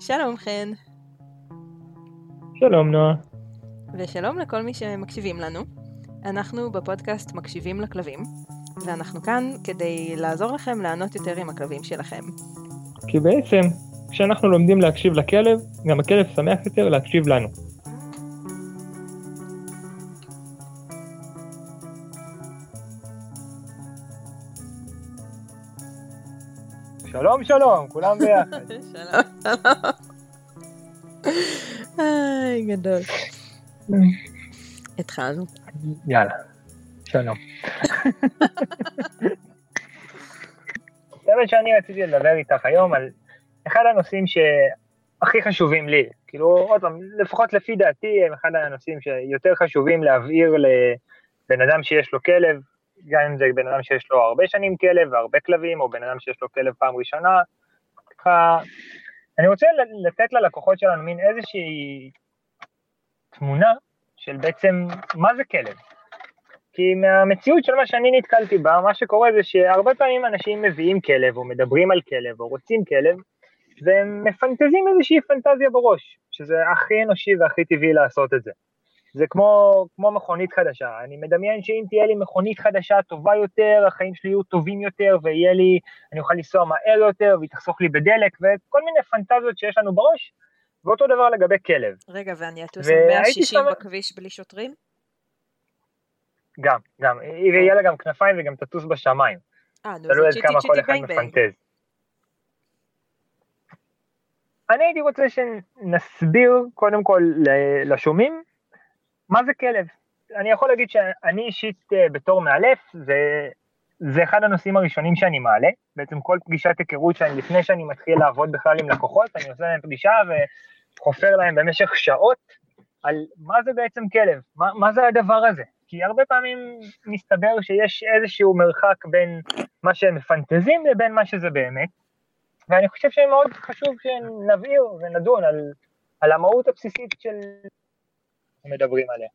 שלום חן. שלום נועה. ושלום לכל מי שמקשיבים לנו. אנחנו בפודקאסט מקשיבים לכלבים, ואנחנו כאן כדי לעזור לכם לענות יותר עם הכלבים שלכם. כי בעצם, כשאנחנו לומדים להקשיב לכלב, גם הכלב שמח יותר להקשיב לנו. שלום שלום, כולם ביחד. שלום, שלום. גדול. התחלנו. יאללה, שלום. זה מה שאני רציתי לדבר איתך היום על אחד הנושאים שהכי חשובים לי. כאילו, עוד פעם, לפחות לפי דעתי, הם אחד הנושאים שיותר חשובים להבהיר לבן אדם שיש לו כלב, גם אם זה בן אדם שיש לו הרבה שנים כלב והרבה כלבים, או בן אדם שיש לו כלב פעם ראשונה. ככה, אני רוצה לתת ללקוחות שלנו מין איזושהי תמונה של בעצם מה זה כלב. כי מהמציאות של מה שאני נתקלתי בה, מה שקורה זה שהרבה פעמים אנשים מביאים כלב, או מדברים על כלב, או רוצים כלב, והם מפנטזים איזושהי פנטזיה בראש, שזה הכי אנושי והכי טבעי לעשות את זה. זה כמו, כמו מכונית חדשה, אני מדמיין שאם תהיה לי מכונית חדשה טובה יותר, החיים שלי יהיו טובים יותר, ויהיה לי, אני אוכל לנסוע מהר יותר, והיא תחסוך לי בדלק, וכל מיני פנטזיות שיש לנו בראש, ואותו דבר לגבי כלב. רגע, ואני אטוס על 160 שם... בכביש בלי שוטרים? גם, גם, ויהיה לה גם כנפיים וגם תטוס בשמיים. אה, נו, זה צ'יטי צ'יטי ביי ביי. אני הייתי רוצה שנסביר קודם כל לשומעים מה זה כלב. אני יכול להגיד שאני אישית אה, בתור מאלף, זה, זה אחד הנושאים הראשונים שאני מעלה. בעצם כל פגישת היכרות שאני, לפני שאני מתחיל לעבוד בכלל עם לקוחות, אני עושה להם פגישה וחופר להם במשך שעות על מה זה בעצם כלב, מה, מה זה הדבר הזה. כי הרבה פעמים מסתבר שיש איזשהו מרחק בין מה שהם מפנטזים לבין מה שזה באמת, ואני חושב שמאוד חשוב שנבהיר ונדון על, על המהות הבסיסית של מדברים עליה.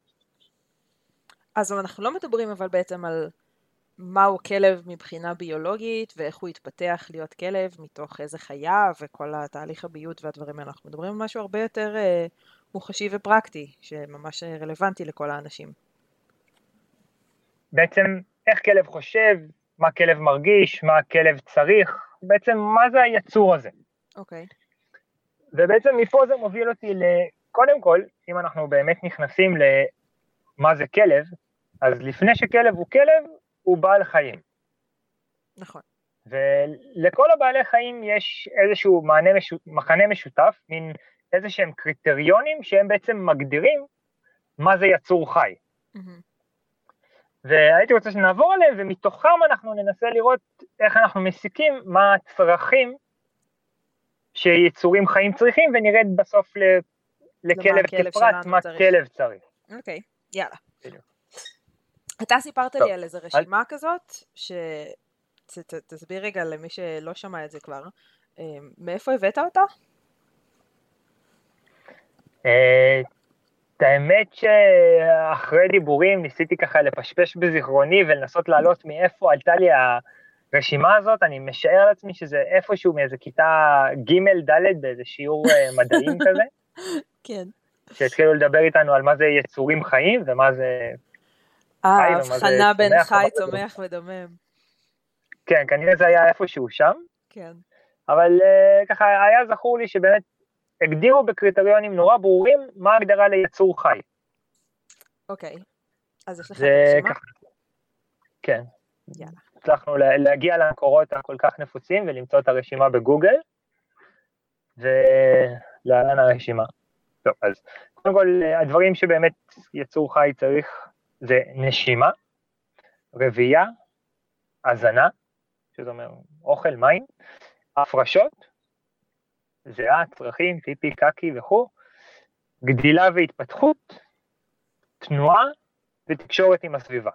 אז אנחנו לא מדברים אבל בעצם על מהו כלב מבחינה ביולוגית ואיך הוא התפתח להיות כלב מתוך איזה חיה וכל התהליך הביות והדברים האלה. אנחנו מדברים על משהו הרבה יותר אה, מוחשי ופרקטי, שממש רלוונטי לכל האנשים. בעצם איך כלב חושב, מה כלב מרגיש, מה הכלב צריך, בעצם מה זה היצור הזה. אוקיי. Okay. ובעצם מפה זה מוביל אותי קודם כל, אם אנחנו באמת נכנסים למה זה כלב, אז לפני שכלב הוא כלב, הוא בעל חיים. נכון. ולכל הבעלי חיים יש איזשהו מענה משותף, מחנה משותף, מין איזה שהם קריטריונים שהם בעצם מגדירים מה זה יצור חי. Mm-hmm. והייתי רוצה שנעבור עליהם, ומתוכם אנחנו ננסה לראות איך אנחנו מסיקים מה הצרכים שיצורים חיים צריכים, ונרד בסוף לכלב כפרט מה. כלב צריך. אוקיי, יאללה. אתה סיפרת טוב. לי על איזה רשימה על... כזאת, שתסביר רגע למי שלא שמע את זה כבר, אה, מאיפה הבאת אותה? אה, את האמת שאחרי דיבורים ניסיתי ככה לפשפש בזיכרוני ולנסות לעלות מאיפה עלתה לי הרשימה הזאת, אני משער לעצמי שזה איפשהו מאיזה כיתה ג' ד' באיזה שיעור אה, מדעים כזה. כן. שהתחילו לדבר איתנו על מה זה יצורים חיים ומה זה... אה, הבחנה בין חי, צומח ודומם. כן, כנראה זה היה איפשהו שם. כן. אבל uh, ככה היה זכור לי שבאמת הגדירו בקריטריונים נורא ברורים מה ההגדרה ליצור חי. אוקיי, אז יש לך את הרשימה? כן. יאללה. הצלחנו להגיע למקורות הכל כך נפוצים ולמצוא את הרשימה בגוגל, ולהלן הרשימה. טוב, אז קודם כל, הדברים שבאמת יצור חי צריך זה נשימה, רבייה, הזנה, שזה אומר אוכל, מים, הפרשות, זיעה, צרכים, פיפי, קקי וכו', גדילה והתפתחות, תנועה ותקשורת עם הסביבה.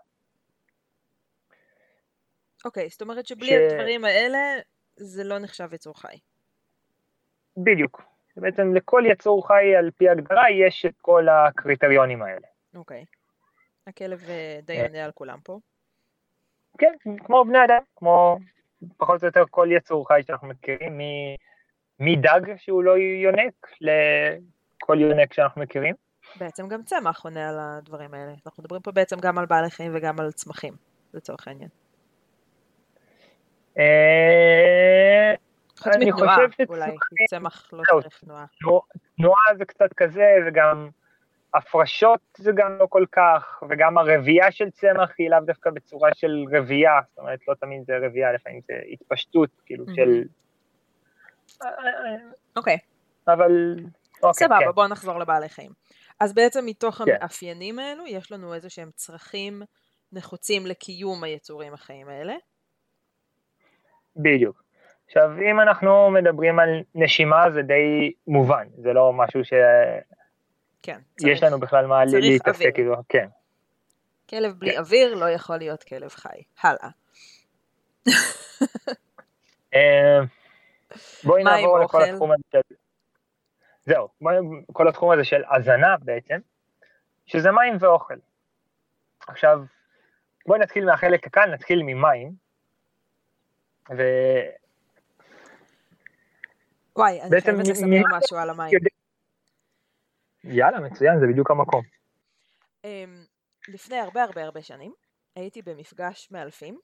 אוקיי, okay, זאת אומרת שבלי ש... הדברים האלה זה לא נחשב יצור חי. בדיוק. בעצם לכל יצור חי על פי הגדרה יש את כל הקריטריונים האלה. אוקיי. Okay. הכלב אה, די אה. עונה על כולם פה. כן, כמו בני אדם, כמו פחות או יותר כל יצור חי שאנחנו מכירים, מדג שהוא לא יונק לכל יונק שאנחנו מכירים. בעצם גם צמח עונה על הדברים האלה. אנחנו מדברים פה בעצם גם על בעלי חיים וגם על צמחים, לצורך העניין. חוץ מתנועה, אולי, צמח לא צריך תנועה. תנועה זה קצת כזה, וגם הפרשות זה גם לא כל כך, וגם הרבייה של צמח היא לאו דווקא בצורה של רבייה, זאת אומרת, לא תמיד זה רבייה, לפעמים זה התפשטות, כאילו, של... אוקיי. אבל... אוקיי, סבבה, כן. בואו נחזור לבעלי חיים. אז בעצם מתוך כן. המאפיינים האלו, יש לנו איזה שהם צרכים נחוצים לקיום היצורים החיים האלה. בדיוק. עכשיו, אם אנחנו מדברים על נשימה, זה די מובן, זה לא משהו ש... כן, צריך. יש לנו בכלל מה להתעסק, כאילו, כן. כלב בלי כן. אוויר לא יכול להיות כלב חי. הלאה. אה, בואי נעבור לכל התחום הזה של... זהו, כל התחום הזה של הזנה בעצם, שזה מים ואוכל. עכשיו, בואי נתחיל מהחלק הקל, נתחיל ממים. ו... וואי, אני חייבת לספר משהו על המים. יאללה, מצוין, זה בדיוק המקום. אמ, לפני הרבה הרבה הרבה שנים הייתי במפגש מאלפים,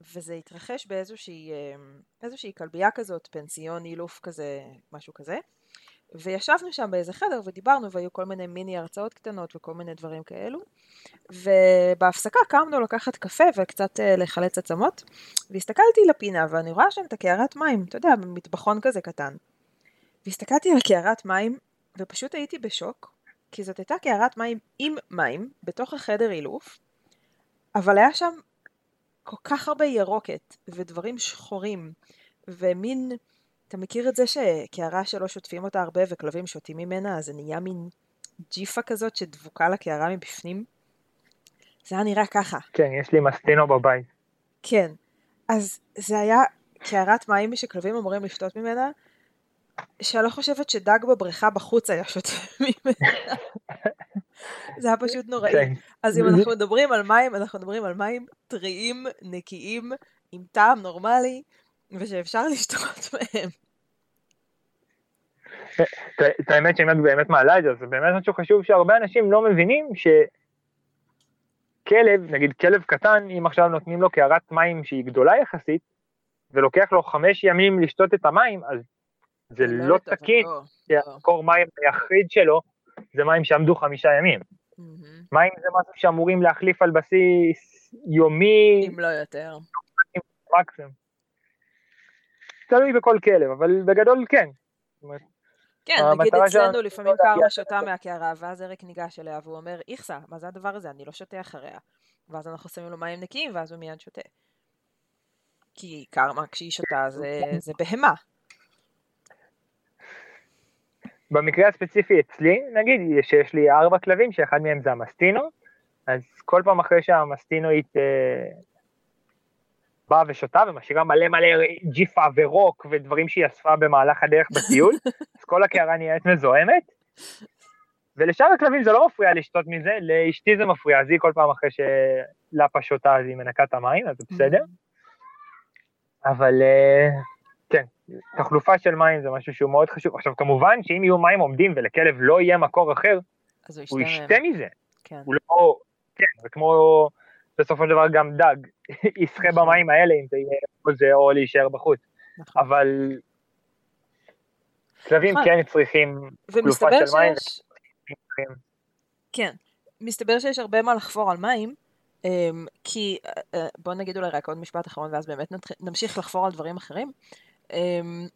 וזה התרחש באיזושהי אמ, כלבייה כזאת, פנסיון, אילוף כזה, משהו כזה. וישבנו שם באיזה חדר ודיברנו והיו כל מיני מיני הרצאות קטנות וכל מיני דברים כאלו. ובהפסקה קמנו לקחת קפה וקצת אה, לחלץ עצמות והסתכלתי לפינה ואני רואה שם את הקערת מים, אתה יודע, מטבחון כזה קטן. והסתכלתי על קערת מים ופשוט הייתי בשוק כי זאת הייתה קערת מים עם מים בתוך החדר אילוף אבל היה שם כל כך הרבה ירוקת ודברים שחורים ומין אתה מכיר את זה שקערה שלא שוטפים אותה הרבה וכלבים שותים ממנה, אז זה נהיה מין ג'יפה כזאת שדבוקה לקערה מבפנים? זה היה נראה ככה. כן, יש לי מסטינו בבית. כן. אז זה היה קערת מים שכלבים אמורים לשתות ממנה, שאני לא חושבת שדג בבריכה בחוץ היה שותה ממנה. זה היה פשוט נוראי. כן. אז אם אנחנו מדברים על מים, אנחנו מדברים על מים טריים, נקיים, עם טעם נורמלי, ושאפשר לשתות מהם. את האמת שאם את באמת מעלה את זה, זה באמת משהו חשוב שהרבה אנשים לא מבינים שכלב, נגיד כלב קטן, אם עכשיו נותנים לו קערת מים שהיא גדולה יחסית, ולוקח לו חמש ימים לשתות את המים, אז זה לא, לא תקין, כי המקור מים היחיד שלו זה מים שעמדו חמישה ימים. מים זה משהו שאמורים להחליף על בסיס יומי. אם לא יותר. מקסימום. תלוי בכל כלב, אבל בגדול כן. כן, נגיד אצלנו לפעמים קרמה שותה מהקערה, ואז אריק ניגש אליה והוא אומר, איכסה, מה זה הדבר הזה? אני לא שותה אחריה. ואז אנחנו שמים לו מים נקיים, ואז הוא מיד שותה. כי קרמה, כשהיא שותה, זה, זה בהמה. במקרה הספציפי אצלי, נגיד שיש לי ארבע כלבים, שאחד מהם זה המסטינו, אז כל פעם אחרי שהמסטינואית אה, באה ושותה ומשאירה מלא מלא ג'יפה ורוק ודברים שהיא אספה במהלך הדרך בטיול, אז כל הקערה נהיית מזוהמת. ולשאר הכלבים זה לא מפריע לשתות מזה, לאשתי זה מפריע, אז היא כל פעם אחרי שלאפה שותה אז היא מנקה את המים, אז זה בסדר. אבל אה, כן, תחלופה של מים זה משהו שהוא מאוד חשוב. עכשיו כמובן שאם יהיו מים עומדים ולכלב לא יהיה מקור אחר, הוא ישתה מזה. כן. הוא לא, כן, וכמו בסופו של דבר גם דג ישחה נכון. במים האלה אם זה יהיה זה או להישאר בחוץ. נכון. אבל כלבים נכון. כן צריכים חלופה של מים. כן, מסתבר שיש הרבה מה לחפור על מים, אמ, כי אה, אה, בוא נגיד אולי רק עוד משפט אחרון ואז באמת נמשיך לחפור על דברים אחרים. אמ,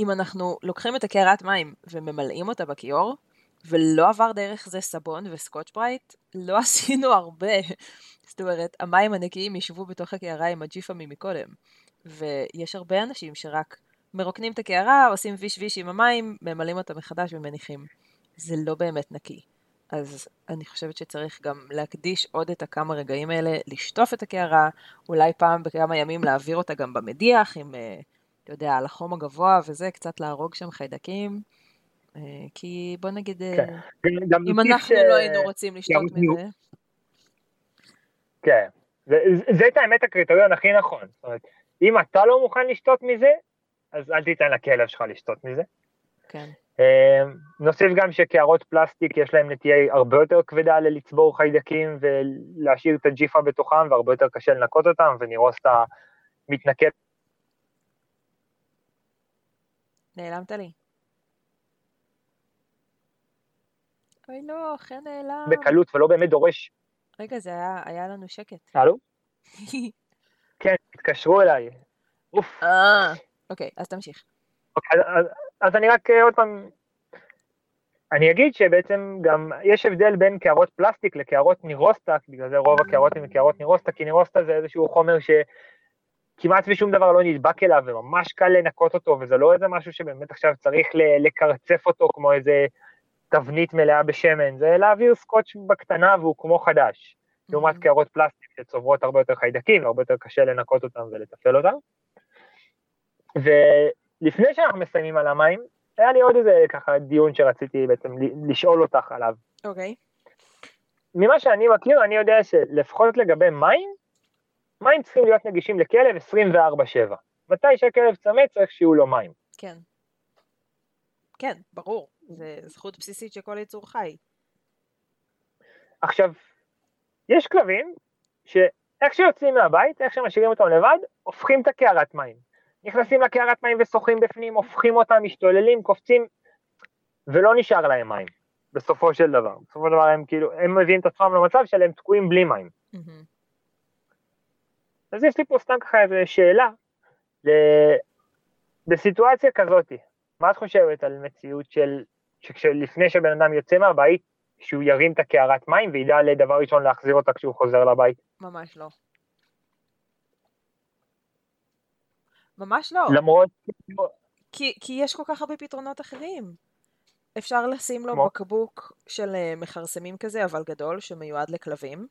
אם אנחנו לוקחים את הקערת מים וממלאים אותה בכיור, ולא עבר דרך זה סבון וסקוטש ברייט, לא עשינו הרבה. זאת אומרת, המים הנקיים ישבו בתוך הקערה עם הג'יפה ממקודם. ויש הרבה אנשים שרק מרוקנים את הקערה, עושים ויש ויש עם המים, ממלאים אותה מחדש ומניחים. זה לא באמת נקי. אז אני חושבת שצריך גם להקדיש עוד את הכמה רגעים האלה, לשטוף את הקערה, אולי פעם בכמה ימים להעביר אותה גם במדיח, עם, אה, אתה יודע, על החום הגבוה וזה, קצת להרוג שם חיידקים. אה, כי בוא נגיד, אה, כן. אם אנחנו לא היינו רוצים לשתות מזה. כן, זה, זה את האמת הקריטריון הכי נכון. זאת אומרת, אם אתה לא מוכן לשתות מזה, אז אל תיתן לכלב שלך לשתות מזה. כן. אמ, נוסיף גם שקערות פלסטיק יש להם נטייה הרבה יותר כבדה ללצבור חיידקים ולהשאיר את הג'יפה בתוכם והרבה יותר קשה לנקות אותם ונירוסטה מתנקד. נעלמת לי. אוי לא, חן נעלם. בקלות ולא באמת דורש. רגע, זה היה, היה לנו שקט. הלו? כן, התקשרו אליי. אוף. אה, אוקיי, אז תמשיך. אוקיי, אז, אז אני רק אה, עוד פעם, אני אגיד שבעצם גם יש הבדל בין קערות פלסטיק לקערות נירוסטה, בגלל זה רוב הקערות הן קערות נירוסטה, כי נירוסטה זה איזשהו חומר שכמעט ושום דבר לא נדבק אליו וממש קל לנקות אותו, וזה לא איזה משהו שבאמת עכשיו צריך לקרצף אותו כמו איזה תבנית מלאה בשמן, זה להעביר סקוץ' בקטנה והוא כמו חדש, לעומת קערות פלסטיק שצוברות הרבה יותר חיידקים, והרבה יותר קשה לנקות אותם ולתפעל אותם. ולפני שאנחנו מסיימים על המים, היה לי עוד איזה ככה דיון שרציתי בעצם לשאול אותך עליו. אוקיי. Okay. ממה שאני מכיר, אני יודע שלפחות לגבי מים, מים צריכים להיות נגישים לכלב 24/7. מתי שהכלב צמא צריך שיהיו לו מים. כן. כן, ברור. זה זכות בסיסית של כל יצור חי. עכשיו, יש כלבים שאיך שיוצאים מהבית, איך שמשאירים אותם לבד, הופכים את הקערת מים. נכנסים לקערת מים ושוחים בפנים, הופכים אותם, משתוללים, קופצים, ולא נשאר להם מים, בסופו של דבר. בסופו של דבר הם כאילו, הם מביאים את עצמם למצב של הם תקועים בלי מים. Mm-hmm. אז יש לי פה סתם ככה איזו שאלה, ל... בסיטואציה כזאתי, מה את חושבת על מציאות של, שלפני שבן אדם יוצא מהבית, שהוא ירים את הקערת מים וידע לדבר ראשון להחזיר אותה כשהוא חוזר לבית? ממש לא. ממש לא. למרות... כי, כי יש כל כך הרבה פתרונות אחרים. אפשר לשים לו כמו? בקבוק של אה, מכרסמים כזה, אבל גדול, שמיועד לכלבים.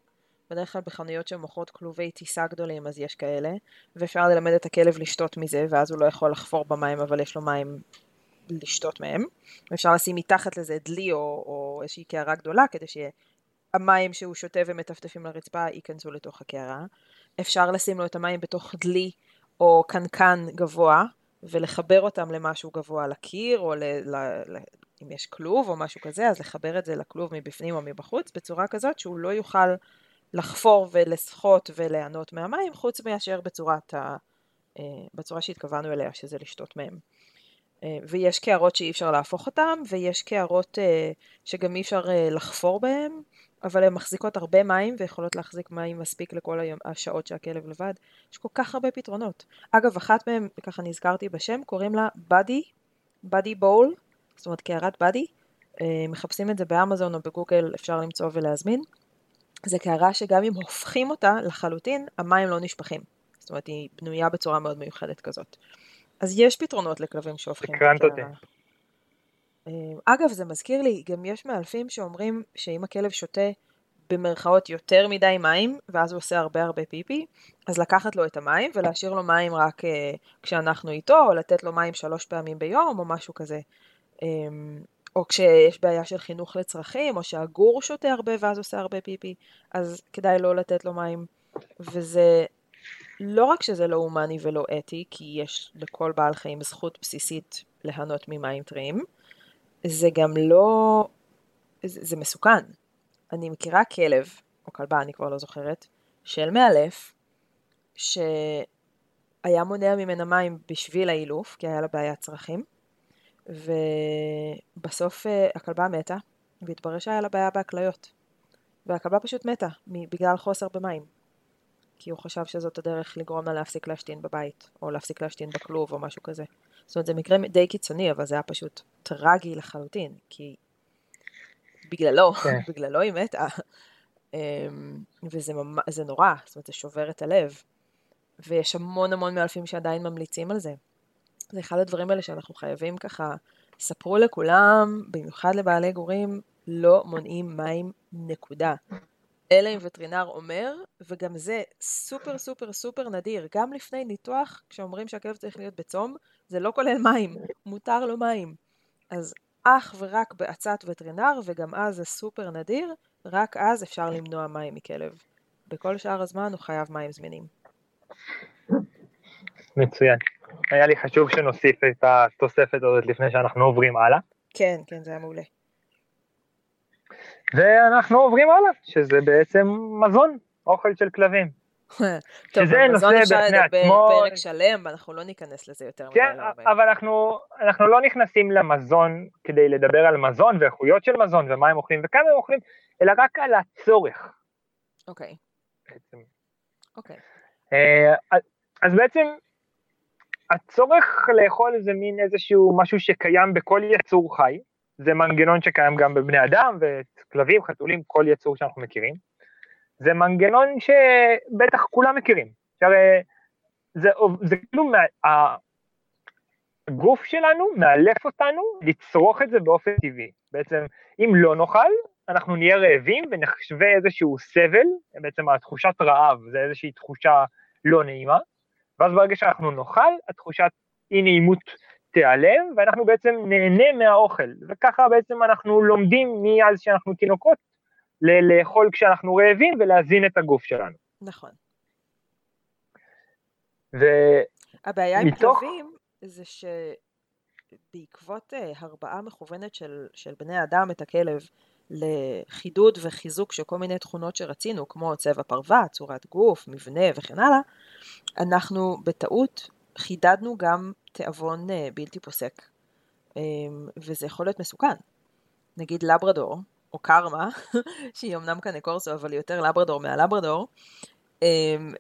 בדרך כלל בחנויות שמוכרות כלובי טיסה גדולים, אז יש כאלה. ואפשר ללמד את הכלב לשתות מזה, ואז הוא לא יכול לחפור במים, אבל יש לו מים לשתות מהם. אפשר לשים מתחת לזה דלי או, או איזושהי קערה גדולה, כדי שהמים שהוא שותה ומטפטפים לרצפה ייכנסו לתוך הקערה. אפשר לשים לו את המים בתוך דלי או קנקן גבוה, ולחבר אותם למשהו גבוה לקיר, או ל, ל, ל, אם יש כלוב או משהו כזה, אז לחבר את זה לכלוב מבפנים או מבחוץ, בצורה כזאת שהוא לא יוכל לחפור ולסחוט וליהנות מהמים, חוץ מאשר בצורת ה, אה, בצורה שהתכוונו אליה, שזה לשתות מהם. אה, ויש קערות שאי אפשר להפוך אותן, ויש קערות אה, שגם אי אפשר לחפור בהן, אבל הן מחזיקות הרבה מים ויכולות להחזיק מים מספיק לכל היום, השעות שהכלב לבד. יש כל כך הרבה פתרונות. אגב, אחת מהן, ככה נזכרתי בשם, קוראים לה בדי, בדי בול, זאת אומרת קערת בדי. אה, מחפשים את זה באמזון או בגוגל, אפשר למצוא ולהזמין. זה קערה שגם אם הופכים אותה לחלוטין, המים לא נשפכים. זאת אומרת, היא בנויה בצורה מאוד מיוחדת כזאת. אז יש פתרונות לכלבים שהופכים את הקערה. אמ, אגב, זה מזכיר לי, גם יש מאלפים שאומרים שאם הכלב שותה במרכאות יותר מדי מים, ואז הוא עושה הרבה הרבה פיפי, אז לקחת לו את המים ולהשאיר לו מים רק uh, כשאנחנו איתו, או לתת לו מים שלוש פעמים ביום, או משהו כזה. Um, או כשיש בעיה של חינוך לצרכים, או שהגור שותה הרבה ואז עושה הרבה פיפי, אז כדאי לא לתת לו מים. וזה לא רק שזה לא הומני ולא אתי, כי יש לכל בעל חיים זכות בסיסית ליהנות ממים טריים, זה גם לא... זה, מסוכן. אני מכירה כלב, או כלבה, אני כבר לא זוכרת, של מאלף, שהיה מונע ממנה מים בשביל האילוף, כי היה לה בעיית צרכים, ובסוף אה, הכלבה מתה, והתברר שהיה לה בעיה בהכליות. והכלבה פשוט מתה, בגלל חוסר במים. כי הוא חשב שזאת הדרך לגרום לה להפסיק להשתין בבית, או להפסיק להשתין בכלוב, או משהו כזה. זאת אומרת, זה מקרה די קיצוני, אבל זה היה פשוט טרגי לחלוטין, כי בגללו, כן. בגללו היא מתה. אמ, וזה ממש, זה נורא, זאת אומרת, זה שובר את הלב. ויש המון המון מאלפים שעדיין ממליצים על זה. זה אחד הדברים האלה שאנחנו חייבים ככה, ספרו לכולם, במיוחד לבעלי גורים, לא מונעים מים, נקודה. אלא אם וטרינר אומר, וגם זה סופר סופר סופר נדיר, גם לפני ניתוח, כשאומרים שהכלב צריך להיות בצום, זה לא כולל מים, מותר לו מים. אז אך ורק בעצת וטרינר, וגם אז זה סופר נדיר, רק אז אפשר למנוע מים מכלב. בכל שאר הזמן הוא חייב מים זמינים. מצוין. היה לי חשוב שנוסיף את התוספת הזאת לפני שאנחנו עוברים הלאה. כן, כן, זה היה מעולה. ואנחנו עוברים הלאה, שזה בעצם מזון, אוכל של כלבים. טוב, שזה נושא בפני עצמו. פרק שלם, ואנחנו לא ניכנס לזה יותר מדי. כן, אבל אנחנו, אנחנו לא נכנסים למזון כדי לדבר על מזון ואיכויות של מזון ומה הם אוכלים וכמה הם אוכלים, אלא רק על הצורך. אוקיי. אוקיי. אה, אז בעצם הצורך לאכול זה מין איזשהו משהו שקיים בכל יצור חי, זה מנגנון שקיים גם בבני אדם וכלבים, חתולים, כל יצור שאנחנו מכירים. זה מנגנון שבטח כולם מכירים. שהרי זה, זה כאילו, מה, הגוף שלנו מאלף אותנו לצרוך את זה באופן טבעי. בעצם, אם לא נאכל, אנחנו נהיה רעבים ונחשווה איזשהו סבל, בעצם התחושת רעב זה איזושהי תחושה לא נעימה, ואז ברגע שאנחנו נאכל, התחושת אי נעימות תיעלם, ואנחנו בעצם נהנה מהאוכל, וככה בעצם אנחנו לומדים מאז שאנחנו תינוקות לאכול כשאנחנו רעבים ולהזין את הגוף שלנו. נכון. ו... הבעיה מתוך... עם כלבים זה שבעקבות uh, הרבעה מכוונת של, של בני אדם את הכלב לחידוד וחיזוק של כל מיני תכונות שרצינו, כמו צבע פרווה, צורת גוף, מבנה וכן הלאה, אנחנו בטעות חידדנו גם תיאבון uh, בלתי פוסק, um, וזה יכול להיות מסוכן. נגיד לברדור, או קרמה, שהיא אמנם כאן קורסו, אבל היא יותר לברדור מהלברדור, אמ,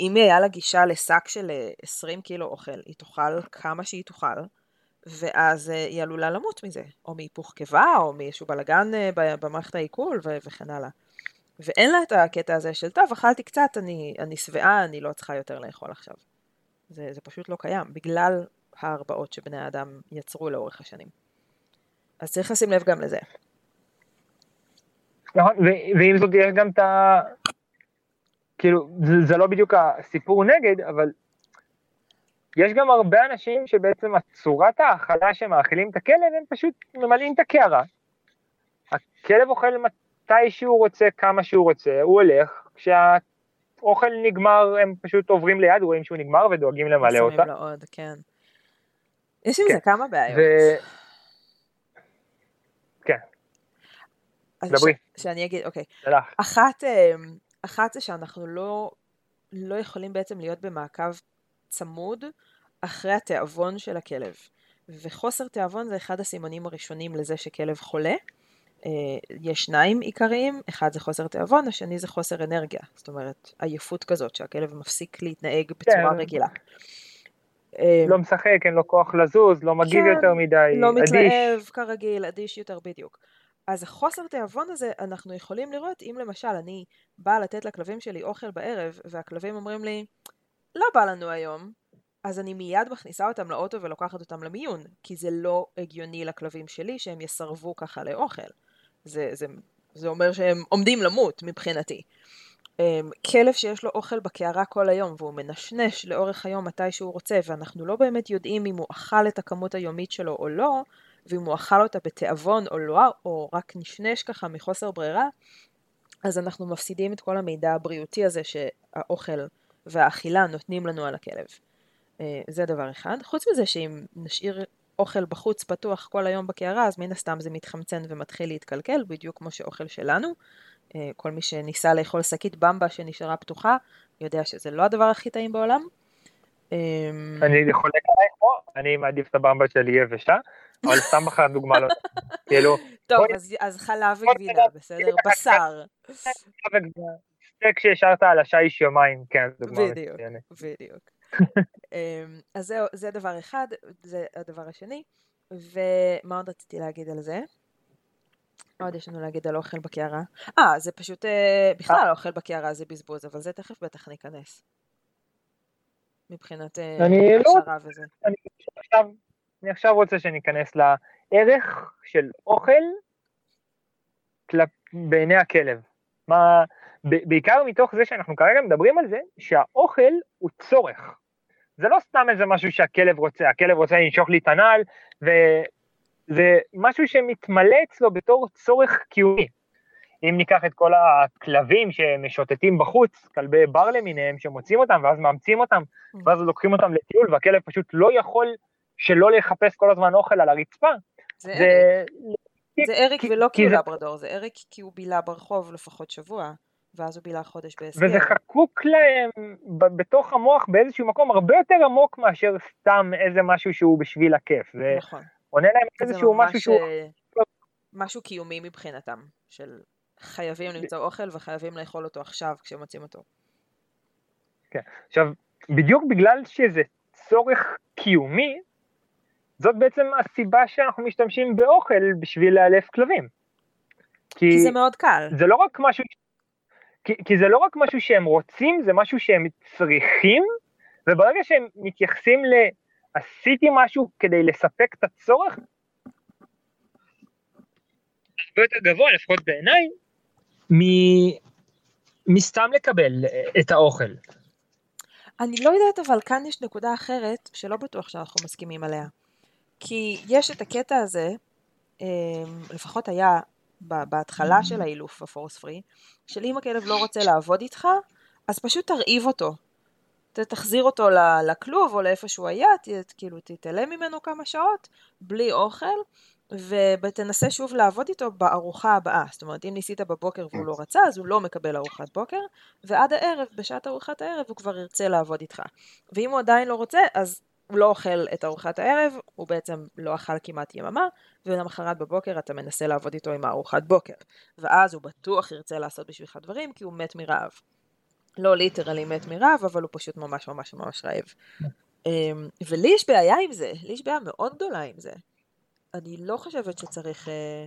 אם היה לה גישה לשק של 20 אה, קילו אוכל, היא תאכל כמה שהיא תאכל, ואז אה, היא עלולה למות מזה, או מהיפוך קיבה, או מאיזשהו בלאגן אה, במערכת העיכול, וכן הלאה. ואין לה את הקטע הזה של, טוב, אכלתי קצת, אני, אני שבעה, אני לא צריכה יותר לאכול עכשיו. זה, זה פשוט לא קיים, בגלל ההרבעות שבני האדם יצרו לאורך השנים. אז צריך לשים לב גם לזה. נכון, ועם זאת יש גם את ה... כאילו, זה, זה לא בדיוק הסיפור נגד, אבל יש גם הרבה אנשים שבעצם הצורת האכלה שמאכילים את הכלב, הם פשוט ממלאים את הקערה. הכלב אוכל מתי שהוא רוצה, כמה שהוא רוצה, הוא הולך, כשהאוכל נגמר הם פשוט עוברים ליד, רואים שהוא נגמר ודואגים למלא אותה. עוד, כן. יש עם כן. זה כמה בעיות. ו... דברי. ש... שאני אגיד, אוקיי. שלך. אחת, אמ, אחת זה שאנחנו לא, לא יכולים בעצם להיות במעקב צמוד אחרי התיאבון של הכלב. וחוסר תיאבון זה אחד הסימנים הראשונים לזה שכלב חולה. אה, יש שניים עיקריים, אחד זה חוסר תיאבון, השני זה חוסר אנרגיה. זאת אומרת, עייפות כזאת, שהכלב מפסיק להתנהג בצורה כן. רגילה. לא משחק, אין לו כוח לזוז, לא מגיב כן, יותר מדי, לא אדיש. לא מתלהב כרגיל, אדיש יותר בדיוק. אז החוסר תיאבון הזה אנחנו יכולים לראות אם למשל אני באה לתת לכלבים שלי אוכל בערב והכלבים אומרים לי לא בא לנו היום אז אני מיד מכניסה אותם לאוטו ולוקחת אותם למיון כי זה לא הגיוני לכלבים שלי שהם יסרבו ככה לאוכל זה, זה, זה אומר שהם עומדים למות מבחינתי אמ, כלב שיש לו אוכל בקערה כל היום והוא מנשנש לאורך היום מתי שהוא רוצה ואנחנו לא באמת יודעים אם הוא אכל את הכמות היומית שלו או לא ואם הוא אכל אותה בתיאבון או לא, או רק נשנש ככה מחוסר ברירה, אז אנחנו מפסידים את כל המידע הבריאותי הזה שהאוכל והאכילה נותנים לנו על הכלב. אה, זה דבר אחד. חוץ מזה שאם נשאיר אוכל בחוץ פתוח כל היום בקערה, אז מן הסתם זה מתחמצן ומתחיל להתקלקל, בדיוק כמו שאוכל שלנו. אה, כל מי שניסה לאכול שקית במבה שנשארה פתוחה, יודע שזה לא הדבר הכי טעים בעולם. אמ, אני חולק עלייך פה, אני מעדיף את הבמבה שלי יבשה, אבל סתם אחת דוגמה לא... כאילו... טוב, אז חלב וגבינה, בסדר? בשר. סטייק שהשארת על השיש יומיים, כן, דוגמה מצוינת. בדיוק, בדיוק. אמ, אז זהו, זה דבר אחד, זה הדבר השני. ומה עוד רציתי להגיד על זה? מה עוד יש לנו להגיד על אוכל בקערה? אה, זה פשוט, אה, בכלל. אוכל בקערה זה בזבוז, אבל זה תכף בטח ניכנס. מבחינת אה, לא וזה. אני עכשיו אני עכשיו רוצה שניכנס לערך של אוכל כלפ... בעיני הכלב. מה, בעיקר מתוך זה שאנחנו כרגע מדברים על זה, שהאוכל הוא צורך. זה לא סתם איזה משהו שהכלב רוצה, הכלב רוצה לנשוך לי את הנעל, וזה משהו שמתמלא אצלו בתור צורך קיומי. אם ניקח את כל הכלבים שמשוטטים בחוץ, כלבי בר למיניהם, שמוצאים אותם ואז מאמצים אותם, mm. ואז לוקחים אותם לטיול, והכלב פשוט לא יכול שלא לחפש כל הזמן אוכל על הרצפה. זה, זה... אריק, זה אריק ולא כי הוא לברדור, זה אריק כי הוא בילה ברחוב לפחות שבוע. ואז הוא בילה חודש בהסגר. וזה חקוק להם בתוך המוח באיזשהו מקום הרבה יותר עמוק מאשר סתם איזה משהו שהוא בשביל הכיף. זה נכון. עונה להם איזשהו משהו שהוא... אה, משהו קיומי מבחינתם, של חייבים למצוא אוכל וחייבים לאכול אותו עכשיו כשמוצאים אותו. כן, עכשיו, בדיוק בגלל שזה צורך קיומי, זאת בעצם הסיבה שאנחנו משתמשים באוכל בשביל לאלף כלבים. כי, כי זה מאוד קל. זה לא רק משהו, כי, כי זה לא רק משהו שהם רוצים, זה משהו שהם צריכים, וברגע שהם מתייחסים ל... עשיתי משהו כדי לספק את הצורך, הרבה יותר גבוה, לפחות בעיניי, מסתם לקבל את האוכל. אני לא יודעת, אבל כאן יש נקודה אחרת שלא בטוח שאנחנו מסכימים עליה. כי יש את הקטע הזה, אמ, לפחות היה בהתחלה של האילוף הפורס פרי, של אם הכלב לא רוצה לעבוד איתך, אז פשוט תרעיב אותו. תחזיר אותו לכלוב או לאיפה שהוא היה, כאילו תתעלם ממנו כמה שעות, בלי אוכל, ותנסה שוב לעבוד איתו בארוחה הבאה. זאת אומרת, אם ניסית בבוקר והוא לא רצה, אז הוא לא מקבל ארוחת בוקר, ועד הערב, בשעת ארוחת הערב, הוא כבר ירצה לעבוד איתך. ואם הוא עדיין לא רוצה, אז הוא לא אוכל את ארוחת הערב, הוא בעצם לא אכל כמעט יממה, ולמחרת בבוקר אתה מנסה לעבוד איתו עם הארוחת בוקר. ואז הוא בטוח ירצה לעשות בשבילך דברים, כי הוא מת מרעב. לא ליטרלי מת מרעב, אבל הוא פשוט ממש ממש ממש רעב. אמ, ולי יש בעיה עם זה, לי יש בעיה מאוד גדולה עם זה. אני לא חושבת שצריך, אה,